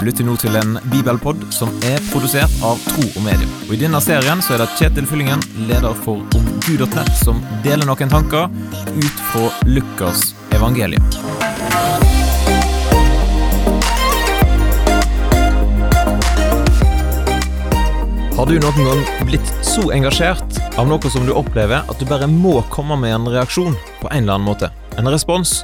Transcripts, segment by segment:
Du lytter nå til en bibelpod som er produsert av Tro og Medium. Og I denne serien så er det Kjetil Fyllingen, leder for omgud.nett, som deler noen tanker ut fra Lukas evangelium. Har du noen gang blitt så engasjert av noe som du opplever at du bare må komme med en reaksjon på en eller annen måte? En respons?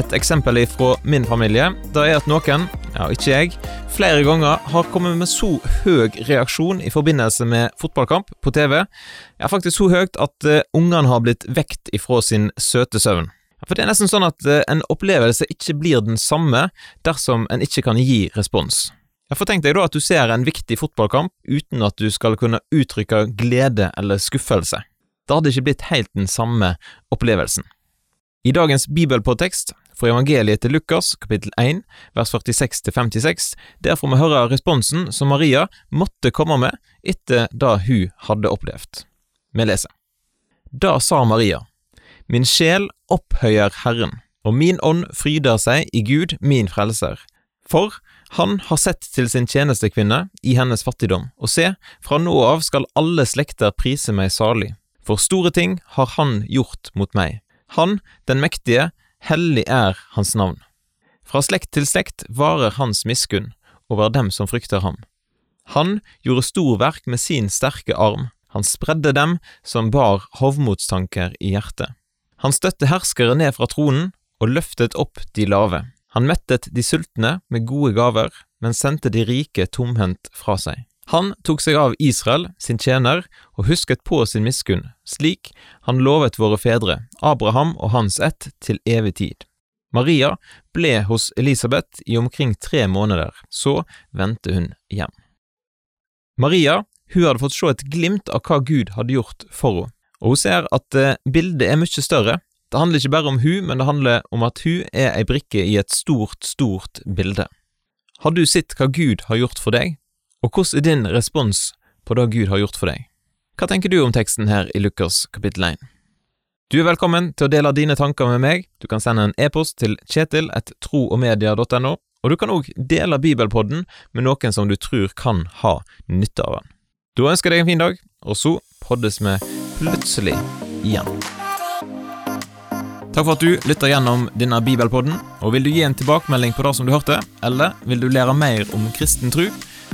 Et eksempel fra min familie det er at noen, ja ikke jeg, flere ganger har kommet med så høy reaksjon i forbindelse med fotballkamp på TV, ja faktisk så høyt at uh, ungene har blitt vekt ifra sin søte søvn. For det er nesten sånn at uh, en opplevelse ikke blir den samme dersom en ikke kan gi respons. Ja, for tenk deg da at du ser en viktig fotballkamp uten at du skal kunne uttrykke glede eller skuffelse. Det hadde ikke blitt helt den samme opplevelsen. I dagens bibelpåtekst fra evangeliet til Lukas, kapittel 1, vers 46-56, der får vi høre responsen som Maria måtte komme med etter det hun hadde opplevd. Vi leser. Da sa Maria, Min sjel opphøyer Herren, og min ånd fryder seg i Gud min frelser, for han har sett til sin tjenestekvinne i hennes fattigdom, og se, fra nå av skal alle slekter prise meg salig, for store ting har han gjort mot meg. Han, den mektige, hellig er hans navn. Fra slekt til slekt varer hans miskunn over dem som frykter ham. Han gjorde storverk med sin sterke arm, han spredde dem som bar hovmodstanker i hjertet. Han støtte herskere ned fra tronen og løftet opp de lave. Han mettet de sultne med gode gaver, men sendte de rike tomhendt fra seg. Han tok seg av Israel, sin tjener, og husket på sin miskunn, slik han lovet våre fedre, Abraham og hans ett, til evig tid. Maria ble hos Elisabeth i omkring tre måneder, så vendte hun hjem. Maria hun hadde fått se et glimt av hva Gud hadde gjort for henne, og hun ser at eh, bildet er mye større det handler ikke bare om hun, men det handler om at hun er ei brikke i et stort, stort bilde. Har du sett hva Gud har gjort for deg, og hvordan er din respons på det Gud har gjort for deg? Hva tenker du om teksten her i Lukas kapittel 1? Du er velkommen til å dele dine tanker med meg. Du kan sende en e-post til kjetil.troogmedia.no, og du kan òg dele bibelpodden med noen som du tror kan ha nytte av den. Da ønsker jeg deg en fin dag, og så poddes vi plutselig igjen. Takk for at du lytter gjennom denne bibelpodden. og Vil du gi en tilbakemelding på det som du hørte, eller vil du lære mer om kristen tro?